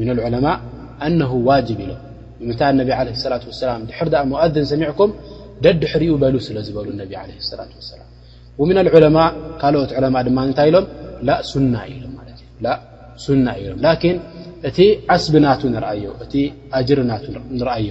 ምን ኣልዑለማእ ኣነሁ ዋጅብ ኢሎም ንምንታይ ኣነቢ ዓለይሂ ሰላቱ ወሰላም ድሕር ደኣ ሙኣዝን ሰሚዕኩም ደድሕሪኡ በሉ ስለ ዝበሉ ነቢ ዓለይሂ ሰላቱ ወሰላም ወምን ኣልዑለማእ ካልኦት ዑለማእ ድማ እንታይ ኢሎም ላእ ሱና እዩ ኢሎም ማለት እዩ ላእ ሱና እዩ ኢሎም ላኪን እቲ ዓስቢ ናቱ ንርኣዮ እቲ ኣጅሪ ናቱ ንርኣዮ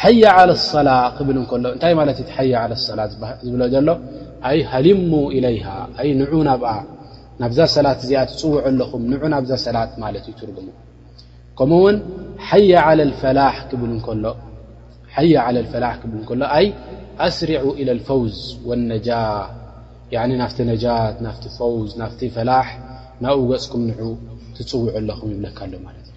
ሐያ ዓለ ኣሰላ ክብል እንከሎ እንታይ ማለት እዩ እቲ ሐያ ዓለ ኣሰላ ዝብሎ ዘሎ ኣይ ሃሊሙ ኢለይሃ ኣይ ንዑ ናብኣ ናብዛ ሰላት እዚኣ ትጽውዑ ኣለኹም ንዑ ናብዛ ሰላት ማለት እዩ ትርጉሙ ከምኡ እውን ሓያ ዓለ ልፈላሕ ክብል እንከሎ ሓያ ዓለ ልፈላሕ ክብል እንከሎ ኣይ ኣስሪዑ ኢለ ልፈውዝ ወነጃህ ያኒ ናፍቲ ነጃት ናፍቲ ፈውዝ ናፍቲ ፈላሕ ናብኡ ገጽኩም ንዑ ትጽውዑ ኣለኹም ይብለካ ኣሎ ማለት እዩ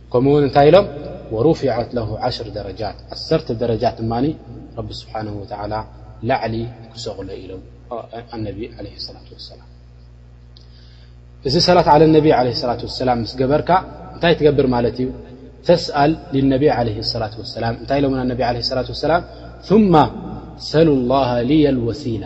ከምኡ ውን እንታይ ኢሎም ወሩፊዐት ለሁ ዓሽር ደረጃት ዓሰርተ ደረጃት ድማ ረቢ ስብሓን ወተላ ላዕሊ ክሰቕሎ ኢሎም ኣነቢ ለ ሰላ ወሰላም እዚ ሰላት ዓለ ነቢ ለ ሰላ ወሰላም ምስ ገበርካ እንታይ ትገብር ማለት እዩ ተስኣል ልነቢ ለ ሰላ ወሰላም እንታይ ኢሎም ነቢ ለ ሰላ ወሰላም ማ ሰሉ ላ ልየ ልወሲላ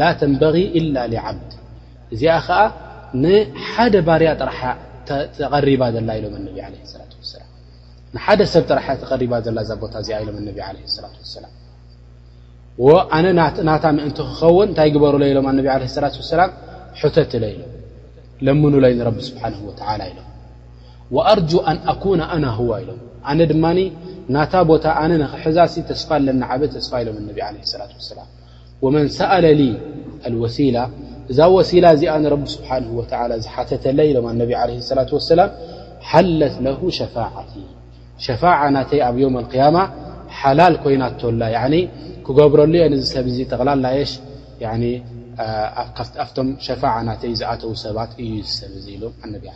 ላ ተንበጊ ኢላ ሊዓብድ እዚኣ ኸኣ ንሓደ ባርያ ጥራሓ ተቐሪባ ዘላ ኢሎም ኣነቢ ዓለ ሰላት ወሰላም ንሓደ ሰብ ጥራሓ ተቐሪባ ዘላ እዛ ቦታ እዚኣ ኢሎም ኣነቢ ዓለ ሰላት ወሰላም ኣነ ናታ ምእንቲ ክኸውን እንታይ ግበሩለይ ኢሎም ኣነቢ ዓለ ሰላት ወሰላም ሑተትለ ኢሎም ለምኑለይ ንረቢ ስብሓን ወተዓላ ኢሎም ወኣርጁ ኣን ኣኩነ ኣና ሁዋ ኢሎም ኣነ ድማ ናታ ቦታ ኣነ ንክሕዛሲ ተስፋ ኣለኒ ዓቢ ተስፋ ኢሎም ነቢ ዓለይሂ ሰላቱ ወሰላም ወመን ሰኣለ ሊ ኣልወሲላ እዛ ወሲላ እዚኣ ንረቢ ስብሓነሁ ወተዓላ ዝሓተተለይ ኢሎም ነቢ ዓለይሂ ሰላቱ ወሰላም ሓለት ለሁ ሸፋዓቲ ሸፋዓ ናተይ ኣብ ዮም ኣልቅያማ ሓላል ኮይናቶ ኣላ ያዕኒ ክገብረሉ እየ ንዚ ሰብ እዚ ጠቕላላ የሽ ያዕኒ ኣብቶም ሸፋዓ ናተይ ዝኣተው ሰባት እዩ እዚ ሰብ እዚ ኢሎም ኣነቢ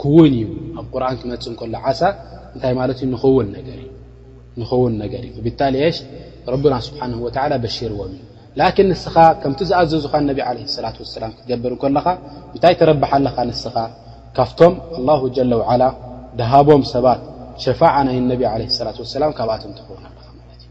ክውን እዩ ኣብ ቁርን ክመፅ እከሎ ዓሳ እንታይ ማለት እዩ ንክውን ነገር እዩ ንክውን ነገር እዩ ብታሊ ሽ ረና ስብሓን ወላ በሽርዎም እዩ ላኪን ንስኻ ከምቲ ዝኣዘዙኻ ነቢ ለ ሰላት ወሰላም ክትገብር እከለኻ እንታይ ተረብሓ ኣለኻ ንስኻ ካብቶም ኣላሁ ጀለ ዓላ ድሃቦም ሰባት ሸፋዓ ናይ ነቢ ለ ሰላት ወሰላም ካብኣቶም ትኸውን ኣለኻ ማለት እዩ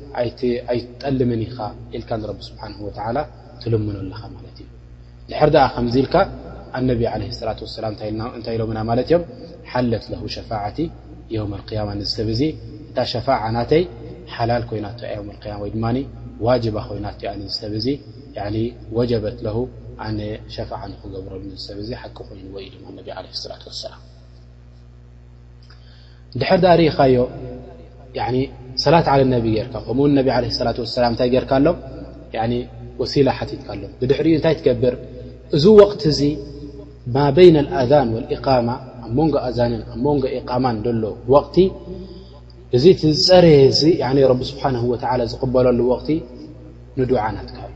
ኣይትጠልምን ኢኻ ኢልካ ንረቢ ስብሓን ወተዓላ ትልምኖ ኣለኻ ማለት እዩ ድሕር ድኣ ከምዚ ኢልካ ኣነቢ ለ ሰላት ወሰላም እንታይ ኢሎምና ማለት እዮም ሓለት ለሁ ሸፋዓቲ ዮም ኣልቅያማ ንዝሰብ እዙ እታ ሸፋዓ ናተይ ሓላል ኮይናቶ እያ ዮም ኣልያማ ወይ ድማ ዋጅባ ኮይናቶ እያ ንዝሰብ እዙ ወጀበት ለሁ ኣነ ሸፋዓ ንክገብረሉ ንዝሰብ እዙ ሓቂ ኮይንዎ ኢሎም ኣነቢ ለ ሰላት ወሰላም ድሕር ድኣ ርኢኻዮ ሰላት ዓለ ነቢ ጌርካ ከምኡውን ነቢ ዓለ ሰላት ወሰላም እንታይ ጌርካ ኣሎም ወሲላ ሓቲትካ ኣሎም ብድሕሪኡ እንታይ ትገብር እዚ ወቕቲ እዚ ማ በይና ኣልኣዛን ወልእቃማ ኣብ መንጎ ኣዛንን ኣብ መንጎ እቃማን ዘሎ ወቕቲ እዚ እቲ ዝፀረየ እዚ ረቢ ስብሓን ወተዓላ ዝቕበለሉ ወቕቲ ንዱዓ ናትካ እዩ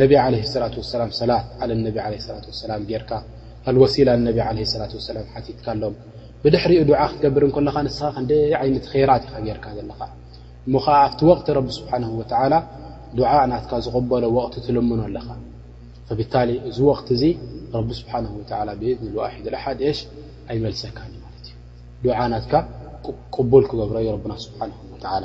ነቢ ዓለይሂ ሰላቱ ወሰላም ሰላት ዓለ ነቢ ዓለይሂ ሰላቱ ወሰላም ጌርካ ኣልወሲላ ንነቢ ዓለይሂ ሰላቱ ወሰላም ሓቲትካሎም ብድሕሪኡ ዱዓ ክትገብር እንከለኻ ንስኻ ክንደይ ዓይነት ኼራት ኢኻ ጌርካ ዘለኻ እሞ ኸኣ ኣብቲ ወቕቲ ረቢ ስብሓነሁ ወተዓላ ዱዓ ናትካ ዝቕበሎ ወቕቲ ትልምኖ ኣለኻ ፈብታሊ እዚ ወቕቲ እዚ ረቢ ስብሓነሁ ወተዓላ ብኢዝኒ ልዋሒድ ልኣሓድ እሽ ኣይመልሰካን እዩ ማለት እዩ ዱዓ ናትካ ቅቡል ክገብሮ እዩ ረብና ስብሓነሁ ወተዓላ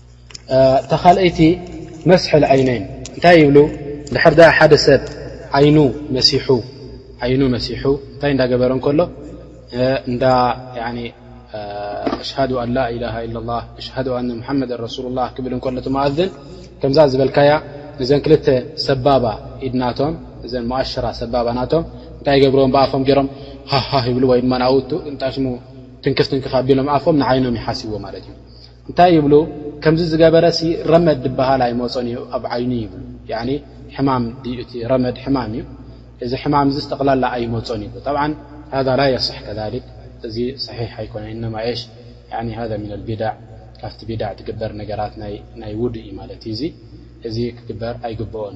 እታ ካልኣይቲ መስሒ ዓይነይን እንታይ ይብሉ ድሕር ሓደ ሰብ ዓይኑ መሲሑ እንታይ እዳገበረ ከሎ ኣሽዱ ኣላ ላ ላ ላ ኣሽዱ ኣነ ሓመድ ረሱሉ ላ ክብል ከሎ ትማእዝን ከምዛ ዝበልካያ እዘን ክልተ ሰባባ ኢድናቶም እዘ ሞኣሽራ ሰባባ ናቶም እንታይ ይገብርዎም ብኣፎም ገሮም ሃሃ ይብሉ ወይ ድማ ንኣውቱ ንጣሽሙ ትንክፍትንክፍ ኣቢሎም ኣፎም ንዓይኖም ይሓስዎ ማለት እዩ እንታይ ይብሉ ከምዚ ዝገበረሲ ረመድ ድበሃል ኣይመፆን እዩ ኣብ ዓይኑ ይብሉ ያኒ ሕማም ድዩ እቲ ረመድ ሕማም እዩ እዚ ሕማም እዚስ ጠቕላላ ኣይመፆን ይብሉ ጠብዓን ሃዛ ላ የስሕ ከዛሊክ እዚ ሰሒሕ ኣይኮነን እነማ ኤሽ ያኒ ሃዛ ምን ኣልቢዳዕ ካብቲ ቢዳዕ ትግበር ነገራት ናይ ናይ ውዱእ እዩ ማለት እዩ እዚ እዚ ክግበር ኣይግበኦን